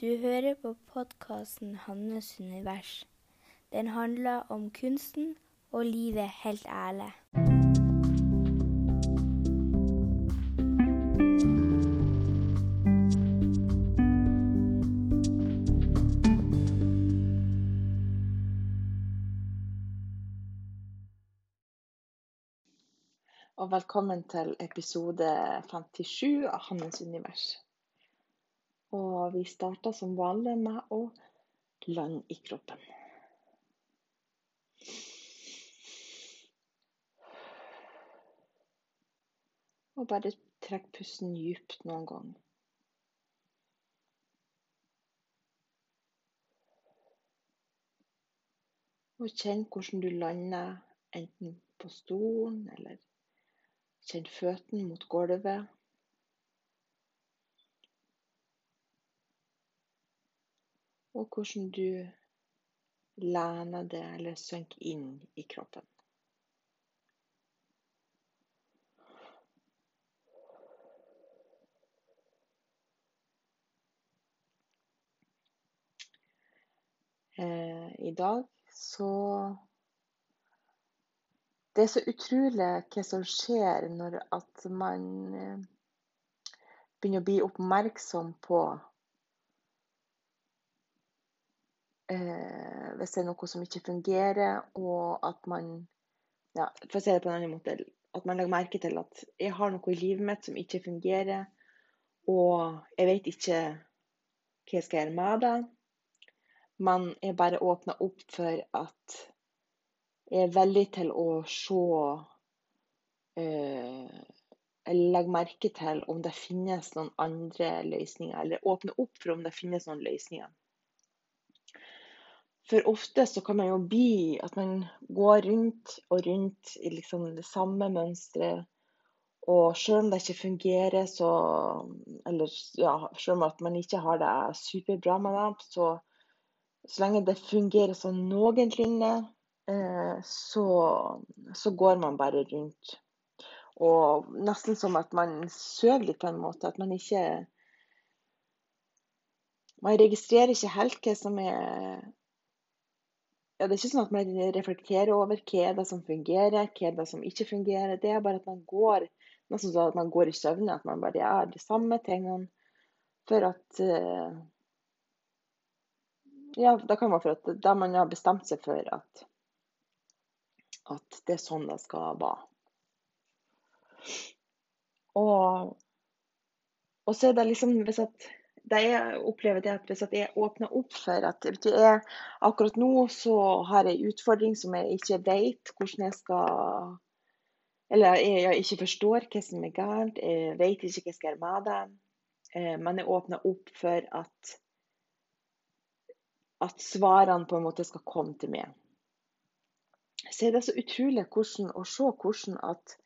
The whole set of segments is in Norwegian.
Du hører på podkasten 'Hannes univers'. Den handler om kunsten og livet helt ærlig. og velkommen til episode 57 av Hannes univers. Og vi starter som vanlig med å lande i kroppen. Og bare trekk pusten dypt noen gang. Og kjenn hvordan du lander, enten på stolen eller Kjenn føttene mot gulvet. Og hvordan du lener det eller synker inn i kroppen. Eh, I dag så det er så utrolig hva som skjer når at man eh, begynner å bli oppmerksom på eh, Hvis det er noe som ikke fungerer, og at man ja, For å si det på en annen måte At man legger merke til at jeg har noe i livet mitt som ikke fungerer, og jeg vet ikke hva jeg skal gjøre med det. Men jeg bare åpner opp for at jeg er veldig til å se eh, Eller legge merke til om det finnes noen andre løsninger, eller åpne opp for om det finnes noen løsninger. For ofte så kan man jo bli at man går rundt og rundt i liksom det samme mønsteret. Og selv om det ikke fungerer, så Eller ja, selv om at man ikke har det superbra med det, så så lenge det fungerer sånn noenlunde, Eh, så, så går man bare rundt. Og nesten som at man sover litt, på en måte. At man ikke Man registrerer ikke helt hva som er ja, Det er ikke sånn at man reflekterer over hva er det som fungerer, hva er det som ikke fungerer. Det er bare at man går nesten sånn at man går i søvne. At man bare gjør de samme tingene for at eh, Ja, det kan være for at da man har bestemt seg for at at det er sånn det skal være. Og, og så er det liksom hvis at jeg opplever det at hvis jeg åpner opp for at jeg, akkurat nå så har jeg en utfordring som jeg ikke vet hvordan jeg skal Eller jeg, jeg ikke forstår hva som er galt, jeg vet ikke hva jeg skal gjøre med det. Eh, men jeg åpner opp for at at svarene på en måte skal komme til meg så er det så utrolig hvordan, å se hvordan at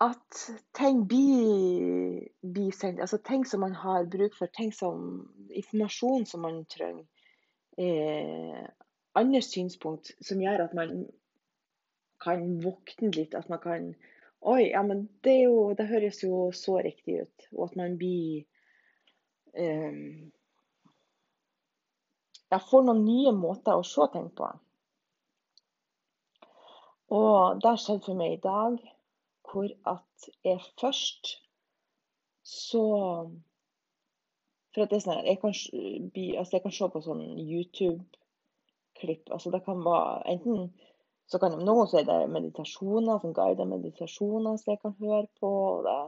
at ting blir, blir sendt. Altså ting som man har bruk for, ting som informasjon som man trenger. Eh, andre synspunkt som gjør at man kan våkne litt. At man kan Oi, ja, men det, jo, det høres jo så riktig ut. Og at man blir eh, jeg får noen nye måter å se ting på. Og det har skjedd for meg i dag hvor at jeg først så For at det er sånn jeg kan, altså jeg kan se på sånn YouTube-klipp. altså Det kan være enten så kan Noen så er det meditasjoner, sånn guidede meditasjoner som jeg kan høre på. og Det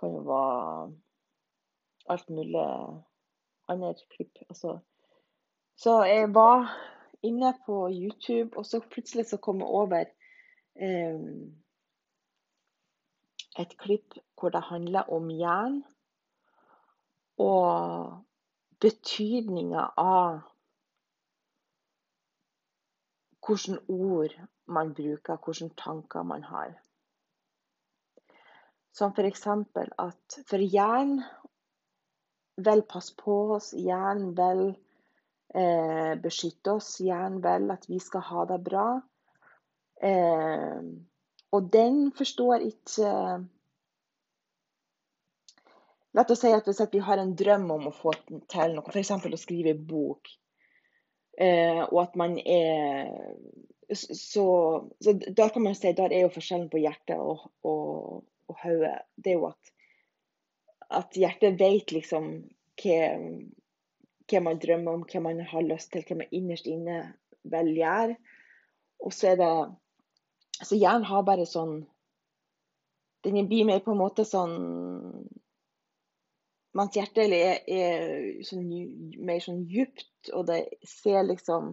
kan jo være alt mulig andre klipp. altså så jeg var inne på YouTube, og så plutselig så kom jeg over eh, et klipp hvor det handler om jern. Og betydninga av hvilke ord man bruker, hvilke tanker man har. Som f.eks. at for jern vil passe på oss, jern vil eh, beskytte oss, gjerne vel at vi skal ha det bra. Eh, og den forstår ikke La oss si at hvis vi har en drøm om å få til noe, f.eks. å skrive bok, eh, og at man er så, så, da kan man si der er jo forskjellen på hjertet og, og, og hodet. Det er jo at, at hjertet vet liksom hva, hva man drømmer om, hva man har lyst til, hva man innerst inne vil gjøre. Og så er det Så hjernen har bare sånn Den blir mer på en måte sånn Mens hjertet er, er sånn, mer sånn djupt, og det ser liksom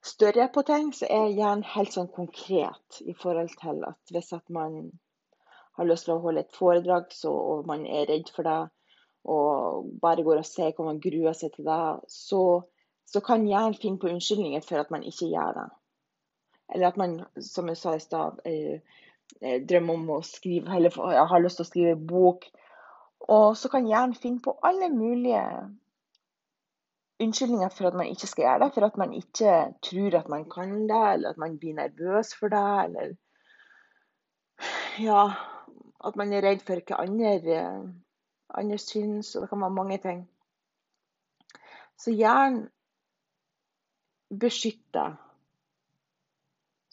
større på ting, så er hjernen helt sånn konkret i forhold til at hvis at man har lyst til å holde et foredrag, så, og man er redd for det, og bare går og sier hvor man gruer seg til det, så, så kan hjernen finne på unnskyldninger for at man ikke gjør det. Eller at man, som jeg sa i stad, eh, eh drømmer om å skrive, eller har lyst til å skrive bok. Og så kan hjernen finne på alle mulige unnskyldninger for at man ikke skal gjøre det. For at man ikke tror at man kan det, eller at man blir nervøs for det, eller ja, at man er redd for hva andre, andre syns. Og det kan være mange ting. Så hjernen beskytter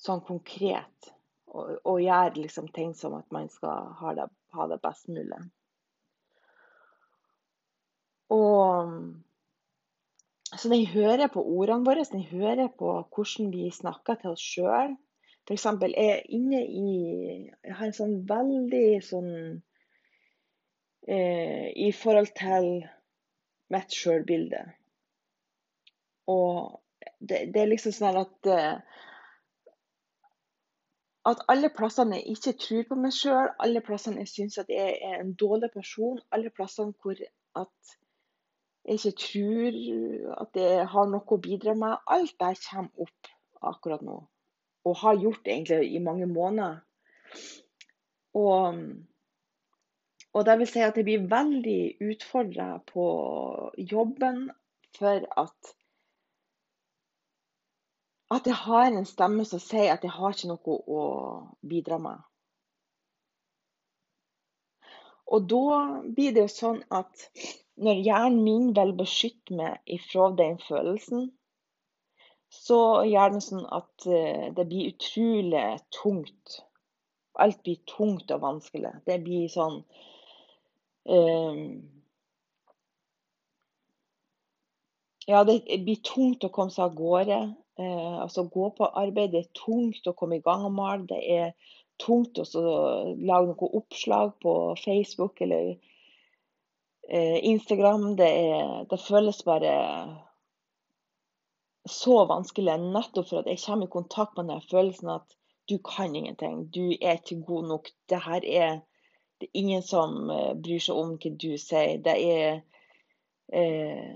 sånn konkret. Og, og gjøre liksom ting som at man skal ha det, ha det best mulig. Og så den hører på ordene våre, den hører på hvordan vi snakker til oss sjøl. F.eks. er jeg inne i Jeg har en sånn veldig sånn eh, I forhold til mitt sjølbilde. Og det, det, er liksom sånn at eh, at alle plassene jeg ikke tror på meg sjøl, alle plassene jeg syns at jeg er en dårlig person, alle plassene hvor at jeg ikke tror at jeg har noe å bidra med. Alt det kommer opp akkurat nå. Og har gjort egentlig i mange måneder. Og, og det vil si at jeg blir veldig utfordra på jobben for at at jeg har en stemme som sier at jeg har ikke noe å bidra med. Og da blir det jo sånn at når hjernen min vil beskytte meg ifra den følelsen, så gjør den sånn at eh, det blir utrolig tungt. Alt blir tungt og vanskelig. Det blir sånn um, Ja, det blir tungt å komme seg av gårde. Eh, altså gå på arbeid. Det er tungt å komme i gang og male. Det er tungt å lage noe oppslag på Facebook eller eh, Instagram. Det, er, det, føles bare så vanskelig, nettopp for at jeg kommer i kontakt med den følelsen at du kan ingenting. Du er ikke god nok. Det her er det er ingen som eh, bryr seg om hva du sier. Det er eh,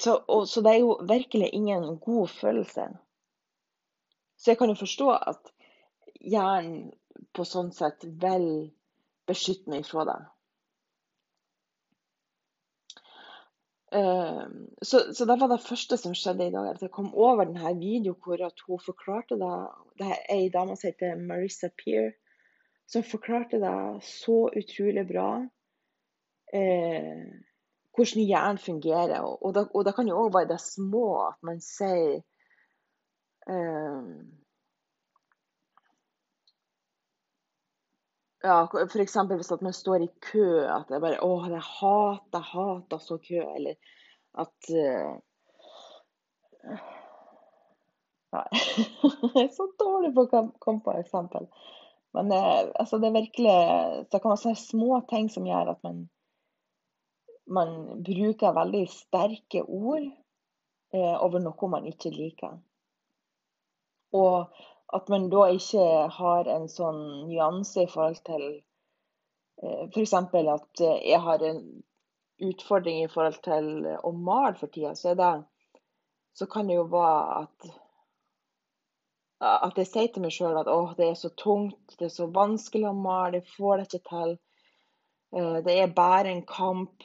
så, og, så, det er jo virkelig ingen god følelse. Så jeg kan jo forstå at hjernen på sånn sett vil beskytte meg fra det. Ehm, så, så, det var det første som skjedde i dag. At jeg kom over denne videoen hvor hun forklarte det. Det er ei dame som heter Marissa Peer, som forklarte det så utrolig bra. Eh, hvordan hjernen fungerer. Og, og, det, og det kan jo òg være det små at man sier um, Ja, f.eks. hvis man står i kø, at jeg bare Å, jeg hater, hater så kø. Eller at uh, Nei. jeg er så dårlig på å komme på eksempel. Men uh, altså, det er virkelig Det kan være si små ting som gjør at man, man bruker veldig sterke ord eh, over noe man ikke liker. Og at man da ikke har en sånn nyanse i forhold til eh, F.eks. at eh, jeg har en utfordring i forhold til å male for tida, så, så kan det jo være at at jeg sier til meg sjøl at det er så tungt, det er så vanskelig å male, jeg får det ikke til. Eh, det er bare en kamp.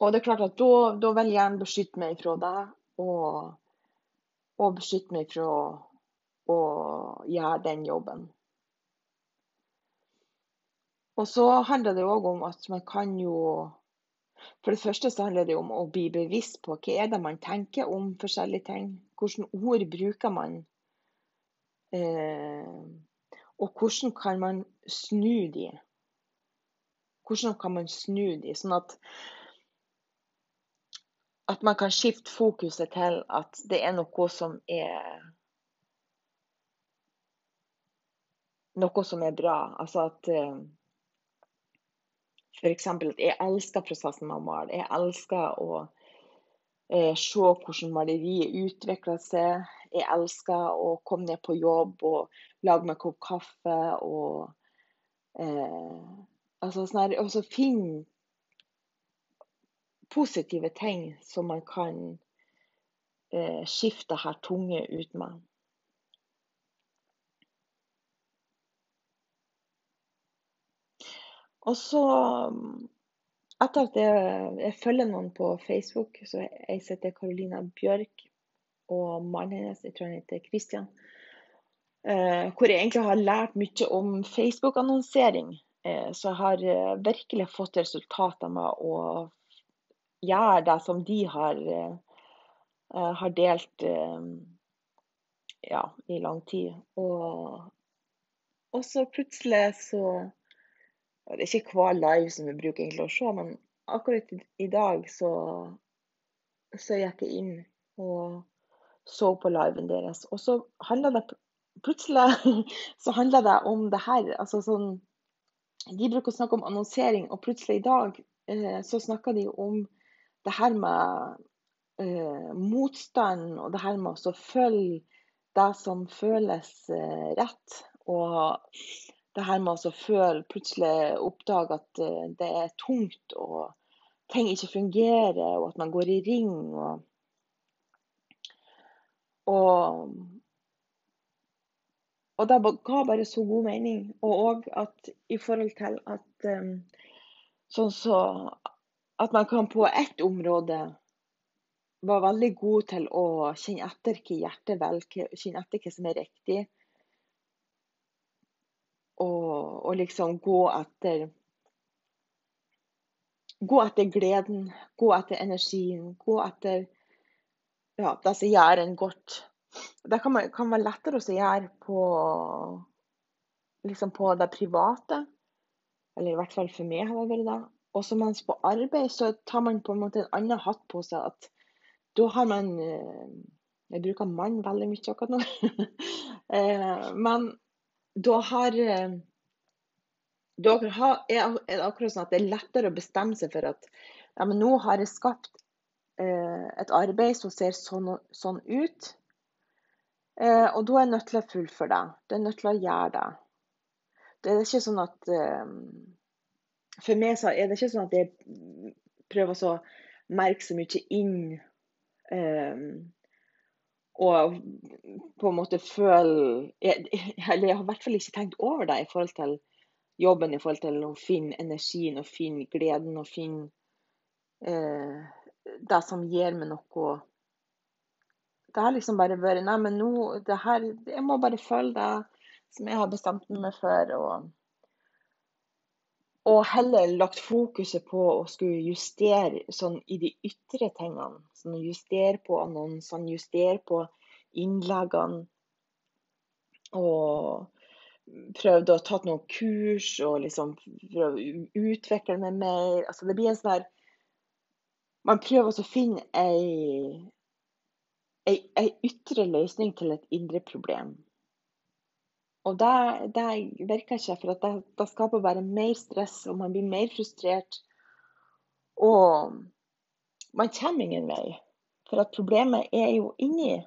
Og det er klart at da, da vil gjerne beskytte meg fra det, og, og beskytte meg fra å gjøre den jobben. Og så handler det òg om at man kan jo For det første så handler det om å bli bevisst på hva er det man tenker om forskjellige ting. Hvilke ord bruker man? Eh, og hvordan kan man snu de? Hvordan kan man snu de, sånn at at man kan skifte fokuset til at det er noe som er noe som er bra. Altså at eh, f.eks. at jeg elsker prosessen med å male. Jeg elsker å eh, se hvordan maleriet utvikler seg. Jeg elsker å komme ned på jobb og lage meg en kopp kaffe. og eh, altså sånn her, Og så finne positive ting som man kan skifte her tunge ut med. Og så etter at jeg, jeg, følger noen på Facebook, så jeg heter Carolina Bjørk, og mannen hennes, jeg tror han heter Christian, eh, hvor jeg egentlig har lært mye om Facebook-annonsering. Eh, så jeg har eh, virkelig fått resultater med å gjøre det som de har, eh, eh, har delt eh, ja, i lang tid. Og, og så plutselig så det er ikke hver live som vi bruker egentlig å se, men akkurat i dag så, så gikk jeg inn og så på liven deres. Og så handla det plutselig så handla det om det her. Altså sånn De bruker å snakke om annonsering, og plutselig i dag eh, så snakker de om det her med eh, motstand, og det her med å følge det som føles eh, rett. Og det her med å føle plutselig oppdage at eh, det er tungt og ting ikke fungerer, og at man går i ring. Og, og, og det ga bare så god mening. Og òg at i forhold til at um, sånn så at man kan på ett område være veldig god til å kjenne etter hva hjertet velger, kjenne etter hva som er riktig og, og liksom gå etter Gå etter gleden, gå etter energien, gå etter ja, det som gjør en godt. Det kan, man, kan være lettere å gjøre på, liksom på det private. Eller i hvert fall for meg har det vært det. Og så mens på arbeid så tar man på en måte en annen hatt på seg. at Da har man eh, Jeg bruker mann veldig mye akkurat nå. Eh, men da har Dere da er akkurat sånn at det er lettere å bestemme seg for at ja, men nå har jeg skapt eh, et arbeid som ser sånn, sånn ut. Eh, og da er jeg nødt til å fullføre det. Da er nødt til å gjøre det. Det er ikke sånn at eh, For meg så er det ikke sånn at jeg prøver å merke så mye inn um, og på en måte føle Eller jeg har i hvert fall ikke tenkt over det i forhold til jobben i forhold til å finne energien og finne gleden og finne eh, det som gir meg noe. Det har liksom bare vært Nei, men nå det her, Jeg må bare følge det som jeg har bestemt meg for. Og, og heller lagt fokuset på å skulle justere sånn i de ytre tingene. Sånn justere på annonsene, justere på innleggene. Og prøvde å ta noen kurs og liksom prøvd å utvikle meg mer. Altså det blir en sånn her Man prøver å finne ei, ei, ei, ytre løsning til et indre problem. Og det, det virker ikke, for det, det, skaper bare mer stress, og man blir mer frustrert. Og man kommer ingen vei. For at problemet er jo inni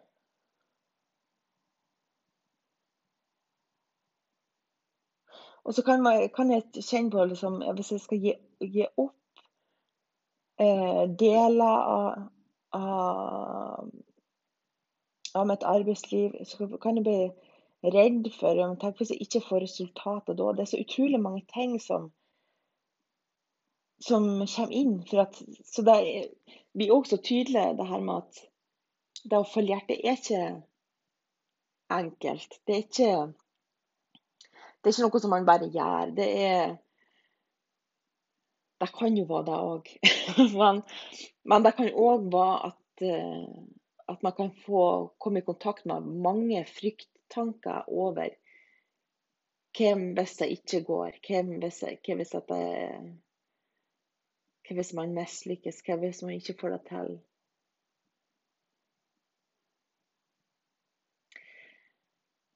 Og så kan, man, kan, jeg kjenne på liksom, Hvis jeg skal gi, gi opp eh, deler av, av, av, mitt arbeidsliv, så kan det bli redd for tenk hvis jeg ikke får resultater da. Det er så utrolig mange ting som, som kommer inn. At, så det blir også tydelig det her med at det å følge hjertet er ikke enkelt. Det er ikke det er ikke noe som man bare gjør. Det er det kan jo være det òg. men, men, det kan òg være at, uh, at man kan få komme i kontakt med mange frykttanker over hvem hvis det ikke går? Hvem hvis, hvem hvis, det, hvem hvis man mislykkes? Hvem hvis man ikke får det til?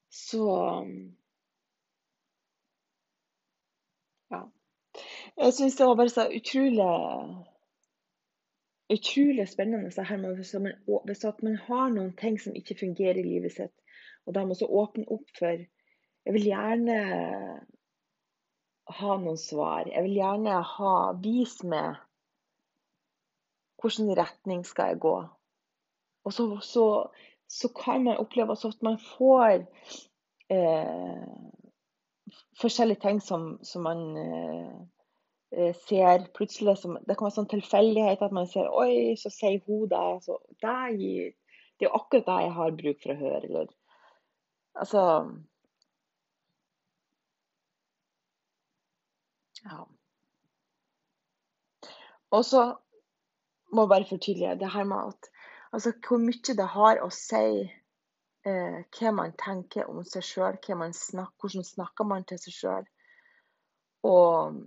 Så Ja. Jeg syns det var bare så utrolig utrolig spennende så her hvis man, hvis man har noen ting som ikke fungerer i livet sitt, og da må så åpne opp for Jeg vil gjerne ha noen svar. Jeg vil gjerne ha Vis meg hvilken retning skal jeg gå. Og så, så, så kan man oppleve at man får eh, forskjellige ting som, som man eh, eh, ser plutselig som, Det kan være sånn tilfeldighet at man ser Oi, så sier hun det. Så det, gir, det er akkurat det jeg har bruk for å høre. Eller altså Ja. Og så må jeg bare fortydelige det her med at altså, hvor mye det har å si eh, hva man tenker om seg sjøl, hvordan snakker man til seg sjøl. Og,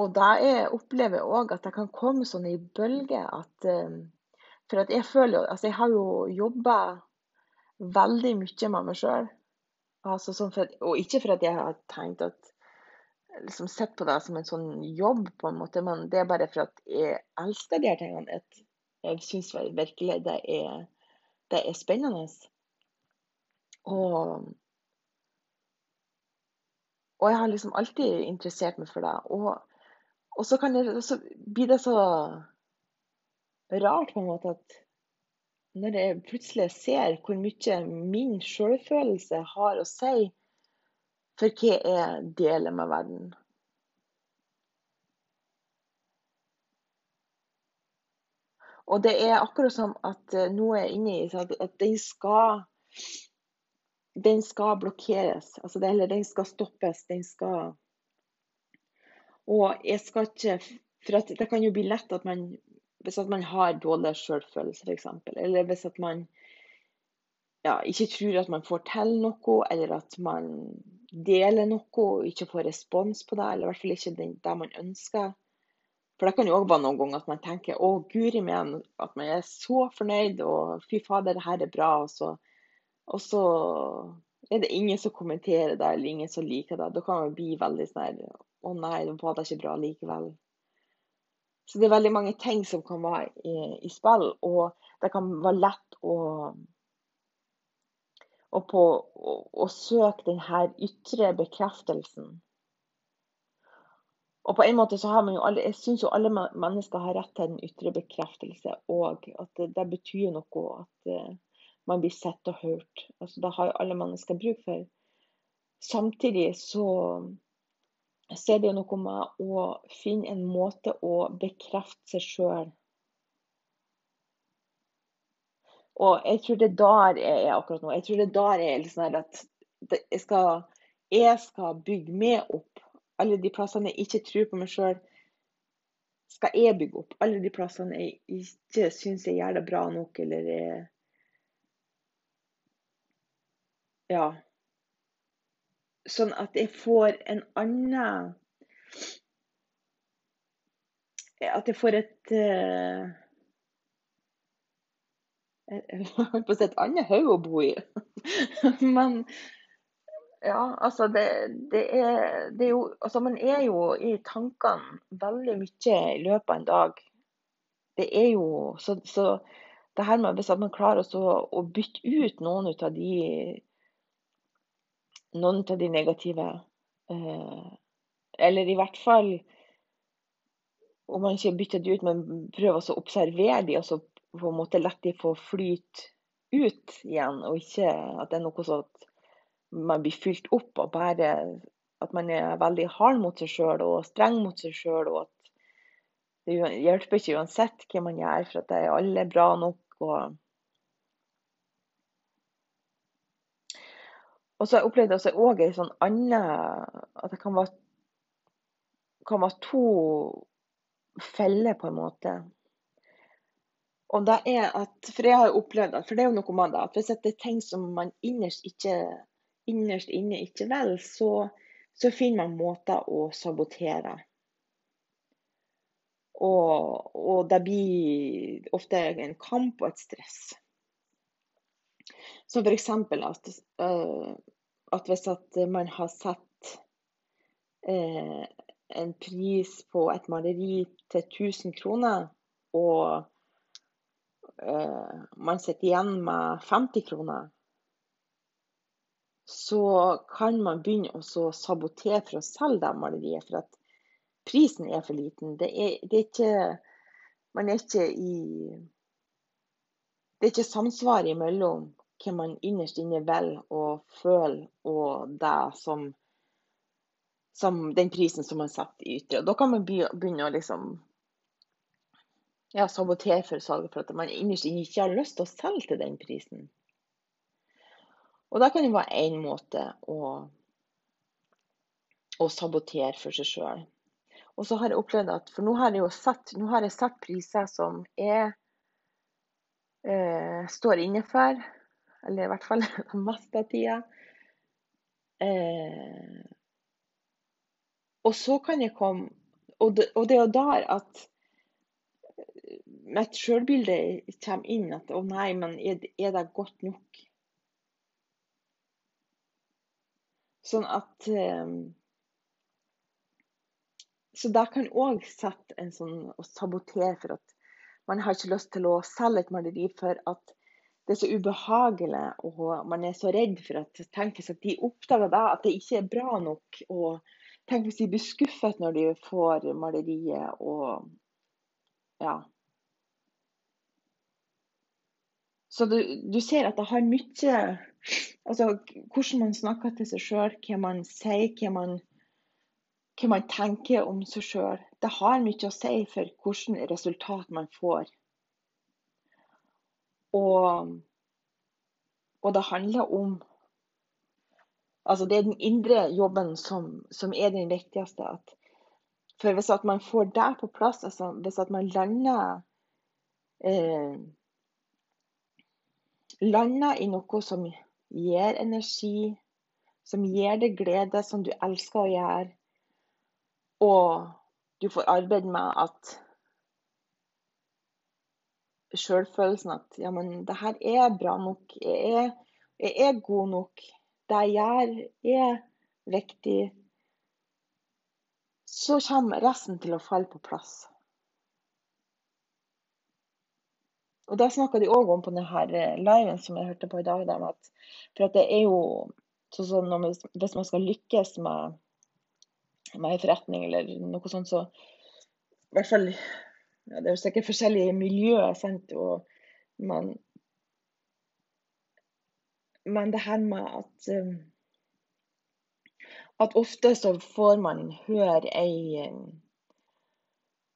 og da jeg opplever jeg òg at det kan komme sånn i bølger at eh, For at jeg føler Altså, jeg har jo jobba veldig mye med meg sjøl. Altså, sånn og ikke for at jeg har tenkt at liksom sett på det som en sånn jobb, på en måte, men det er bare for at jeg elsker de her tingene. At Jeg syns virkelig det er det er spennende. Og, og jeg har liksom alltid interessert meg for det. Og, og så, det, så, blir det så rart på en måte at når jeg plutselig ser hvor mye min selvfølelse har å si for hva jeg deler med verden. Og det er akkurat som at eh, noe er inni i at den skal den skal blokkeres. Altså det, eller den skal stoppes. Den skal Og jeg skal ikke For det kan jo bli lett at man Hvis at man har dårlig selvfølelse, f.eks. Eller hvis at man ja, ikke tror at man får til noe, eller at man deler noe og ikke får respons på det, eller i hvert fall ikke det man ønsker. For det kan jo òg være noen ganger at man tenker å, guri meg, at man er så fornøyd og fy fader, det her er bra. Og så, og så er det ingen som kommenterer det, eller ingen som liker det. Da kan man bli veldig sånn å nei, det var det ikke bra likevel. Så det er veldig mange ting som kan være i, i spill, og det kan være lett å og på å, å søke denne ytre bekreftelsen og på en måte så har man jo alle, Jeg syns jo alle mennesker har rett til den ytre bekreftelse òg. At det, det, betyr noe at uh, man blir sett og hørt. Altså, det har jo alle mennesker bruk for. Samtidig så, så er det jo noe med å finne en måte å bekrefte seg sjøl Og jeg tror det der jeg er akkurat nå. Jeg tror det der er litt sånn at jeg skal, jeg skal bygge meg opp alle de plassene jeg ikke tror på meg sjøl, skal jeg bygge opp. Alle de plassene jeg ikke syns jeg gjør det bra nok, eller er Ja. Sånn at jeg får en annen At jeg får et uh, Jeg holdt på å si et annet hode å bo i. Men ja, altså det, det, er, det, er, jo Altså man er jo i tankene veldig mye i løpet av en dag. Det er jo Så, så det her med hvis man klarer å bytte ut noen ut av de noen av de negative eh, Eller i hvert fall om man ikke bytter de ut, men prøver å observere de, og så på en måte la de få flyte ut igjen, og ikke at det er noe sånn at man blir fylt opp og bare at man er veldig hard mot seg sjøl og streng mot seg sjøl, og at det hjelper ikke uansett hva man gjør, for at det er alle bra nok. og Og så har jeg opplevd også òg ei sånn anna At det kan være kan være to feller, på en måte. Og det er at, For jeg har opplevd at, for det er jo noe med det, at hvis det er ting som man innerst, ikke, innerst inne ikke vil, så, så finner man måter å sabotere. Og, og det blir ofte en kamp og et stress. Så f.eks. At, uh, at hvis at man har satt uh, en pris på et maleri til 1000 kroner, og uh, man sitter igjen med 50 kroner, så kan man begynne å sabotere for å selge det maleriet. For at prisen er for liten. Det er, det er ikke Man er ikke i Det er ikke samsvar imellom hva man innerst inne vil og føler, og det som, som den prisen som man setter i ytre. Da kan man begynne å liksom ja, sabotere for salget for at man innerst inne ikke har lyst til å selge til den prisen. Og da kan det være én måte å, å sabotere for seg sjøl. Og så har jeg opplevd at For nå har jeg jo satt, nå har jeg satt priser som jeg eh, står inne for. Eller i hvert fall det meste av tida. Eh, og så kan jeg komme Og det, og det er jo der at mitt sjølbilde kommer inn. At å nei, men er, er det godt nok? Sånn at eh, så det kan òg sette en sånn og sabotere for at man har ikke lyst til å selge et maleri for at det er så ubehagelig, og man er så redd for at tenk hvis de oppdager da at det ikke er bra nok. Og tenk hvis de blir skuffet når de får maleriet og Ja. Så du, du ser at det har mye Altså hvordan man snakker til seg sjøl, hva man sier, hva man hva man tenker om seg sjøl. Det har mye å si for hvilket resultat man får. Og, og, det handler om Altså, det er den indre jobben som, som er den viktigste. For hvis at man får det på plass, altså hvis at man lander eh, Lander i noe som gir energi, som gir deg glede, som du elsker å gjøre, og du får arbeide med at sjølfølelsen at ja, men det her er bra nok. Jeg er, jeg er god nok. Det jeg gjør, er viktig. Så kommer resten til å falle på plass. Og Det snakka de òg om på denne liven som jeg hørte på i dag. At, for at det er jo sånn at Hvis man skal lykkes med med en forretning eller noe sånt, så i hvert fall ja, Det er jo sikkert forskjellige miljøer, sant, og, men, men det her med at um, at ofte så får man høre ei,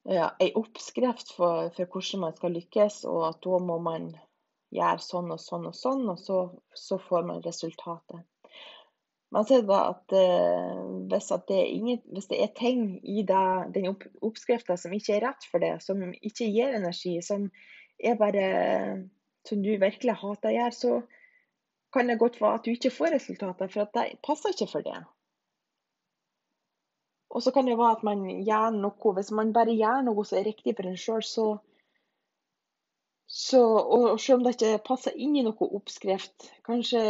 ja, ei oppskrift for, for, hvordan man skal lykkes, og at da må man gjøre sånn og sånn og sånn, og så, så får man resultatet. Man ser da at eh, hvis, at det ingen, hvis, det er ting i det, den opp, oppskrifta som ikke er rett for det, som ikke gir energi, som er bare som du virkelig hater å gjøre, så kan det godt være at du ikke får resultater, for at det passer ikke for det. Og så kan det være at man gjør noe Hvis man bare gjør noe som er riktig for en sjøl, så, så og selv om det ikke passer inn i noe oppskrift, kanskje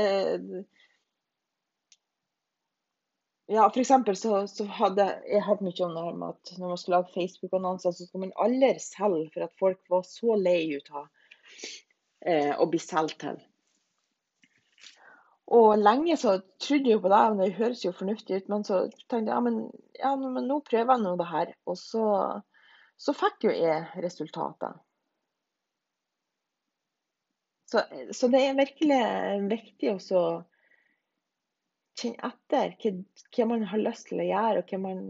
ja, for eksempel så, så hadde jeg hørt mye om det her med at når man skulle lage Facebook-annonser, så skulle man aldri selge for at folk var så lei ut av eh, å bli solgt til. Og lenge så trodde jeg på det, men det høres jo fornuftig ut. Men så tenkte jeg ja, men, ja, men nå prøver jeg nå det her. Og så, så fikk jo jeg resultatet. Så, så, det er virkelig viktig å kjenne etter hva, hva, man har lyst til å gjøre, og hva, man,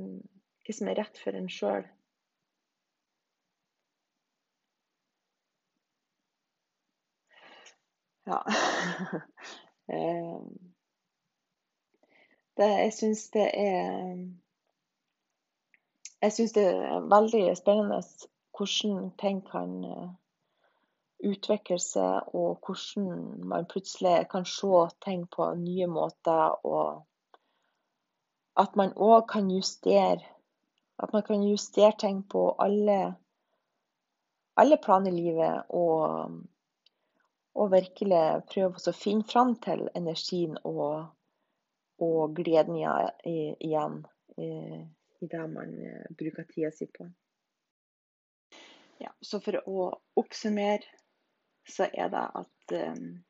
hva som er rett for en sjøl. Ja. Eh, det, jeg syns det er jeg syns det er veldig spennende hvordan ting kan eh, utvikle seg, og hvordan man plutselig kan se ting på nye måter. Og at man òg kan justere. At man kan justere ting på alle, alle plan i livet. Og, og virkelig prøve å finne fram til energien og, og gleden igjen i det man eh, bruker tida si på. Ja, så for å oppsummere så er det at um,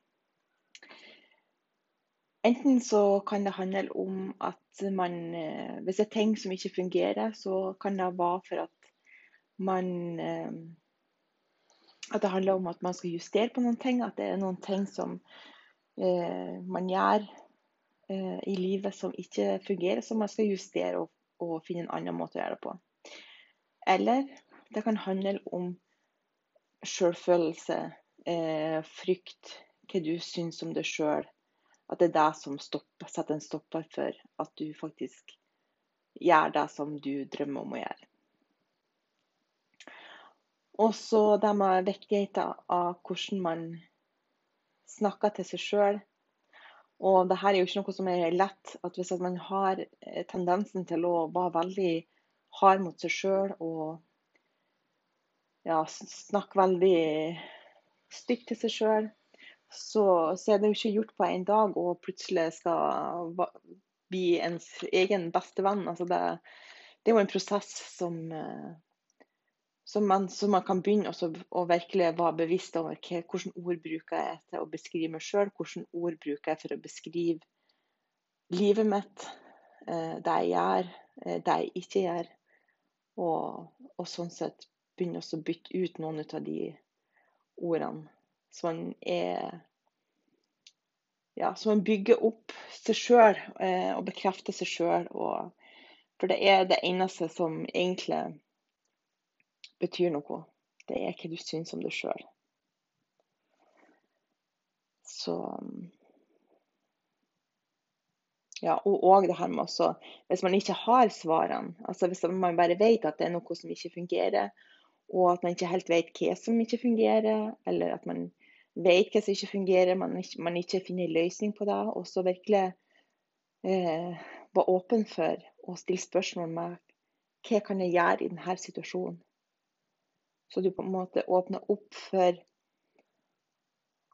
Enten så kan det handle om at man uh, Hvis det er ting som ikke fungerer, så kan det være for at man uh, At det handler om at man skal justere på noen ting. At det er noen ting som uh, man gjør i livet som ikke fungerer, som man skal justere og, og finne en annen måte å gjøre det på. Eller det kan handle om selvfølelse eh, frykt, hva du syns om deg sjøl. At det er det som stopper, setter en stopper for at du faktisk gjør det som du drømmer om å gjøre. Og så det med viktigheten av hvordan man snakker til seg sjøl. Og det her er jo ikke noe som er lett. at Hvis man har tendensen til å være veldig hard mot seg sjøl og ja, snakke veldig stygt til seg sjøl, så, så, er det jo ikke gjort på en dag og plutselig skal bli ens egen bestevenn. Altså det, det, er jo en prosess som, eh, som, man, som man, kan begynne å virkelig være bevisst over hvilke ord bruker jeg til å beskrive meg sjøl, hvilke ord bruker jeg for å beskrive livet mitt, eh, det jeg gjør, eh, det jeg ikke gjør. Og, og sånn sett begynne å bytte ut noen av de ordene. Så man er Ja, så man bygger opp seg sjøl eh, og bekrefter seg sjøl. For det er det eneste som egentlig betyr noe. Det er hva du syns om deg sjøl. Så ja, og òg det her med også Hvis man ikke har svarene, altså hvis man bare vet at det er noe som ikke fungerer, og at man ikke helt vet hva som ikke fungerer, eller at man vet hva som ikke fungerer, man ikke, man ikke finner en løsning på det. Og så virkelig eh, være åpen for å stille spørsmål med hva kan jeg gjøre i denne situasjonen? Så du på en måte åpner opp for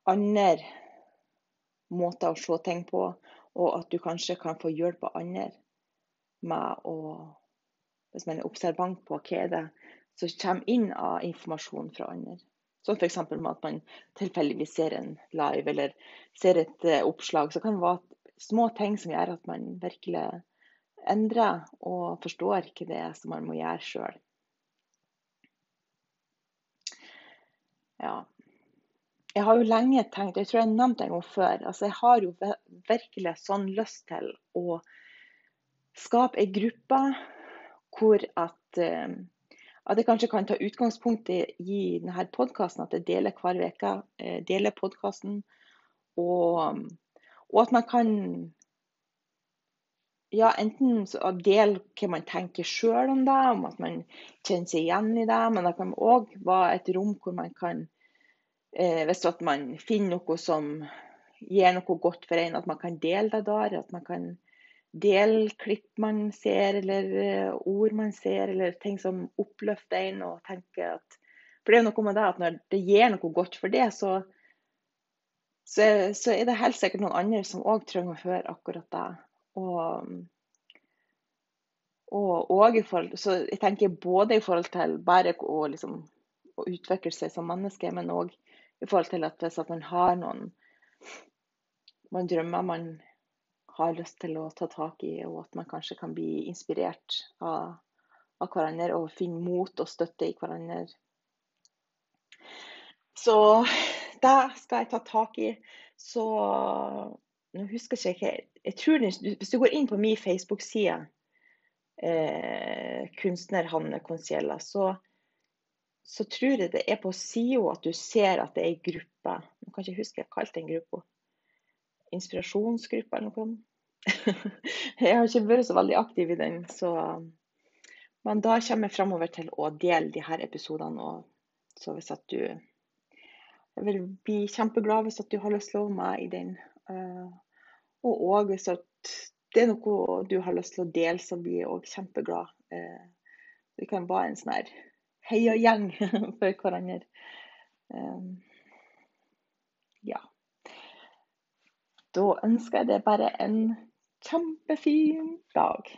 andre måter å se ting på, og at du kanskje kan få hjelp av andre med å Hvis man er observant på hva er det som kommer inn av informasjon fra andre. Som f.eks. med at man tilfeldigvis ser en live eller ser et uh, oppslag. Så kan det være små ting som gjør at man virkelig endrer og forstår hva det er som man må gjøre sjøl. Ja. Jeg har jo lenge tenkt, jeg tror jeg nevnte en gang før, altså jeg har jo virkelig sånn lyst til å skape ei gruppe hvor at uh, at jeg kanskje kan ta utgangspunkt i, denne podkasten, at jeg deler hver uke. Eh, deler podkasten. Og, og, at man kan ja, enten dele hva man tenker sjøl om det, om at man kjenner seg igjen i det. Men det kan òg være et rom hvor man kan, eh, hvis man finner noe som gir noe godt for en, at man kan dele det der. At man kan delklipp man ser, eller eh, ord man ser, eller ting som oppløfter en. og tenker at For det er noe med det at når det gir noe godt for det, så, så, så er det helt sikkert noen andre som òg trenger å høre akkurat det. Og, og, og, forhold, så jeg tenker både i forhold til bare å, liksom, utvikle seg som menneske, men òg i forhold til at hvis at man har noen man drømmer man har lyst til å ta tak i, og at man kanskje kan bli inspirert av, av hverandre og finne mot og støtte i hverandre. Så det skal jeg ta tak i. Så nå husker jeg ikke jeg tror Hvis du går inn på min Facebook-side, eh, kunstner Hanne Conciella, så, så tror jeg det er på sida at du ser at det er ei gruppe. Nå kan jeg ikke huske hva jeg kalte den gruppa inspirasjonsgruppe eller noe. jeg har ikke vært så veldig aktiv i den, så Men da kommer jeg framover til å dele de her episodene. Og så hvis at du Jeg vil bli kjempeglad hvis at du har lyst til å være med i den. Uh, og òg hvis at det er noe du har lyst til å dele, så blir jeg òg kjempeglad. Uh, vi kan være en sånn her heiagjeng for hverandre. Um, ja. Da ønsker jeg deg bare en kjempefin dag.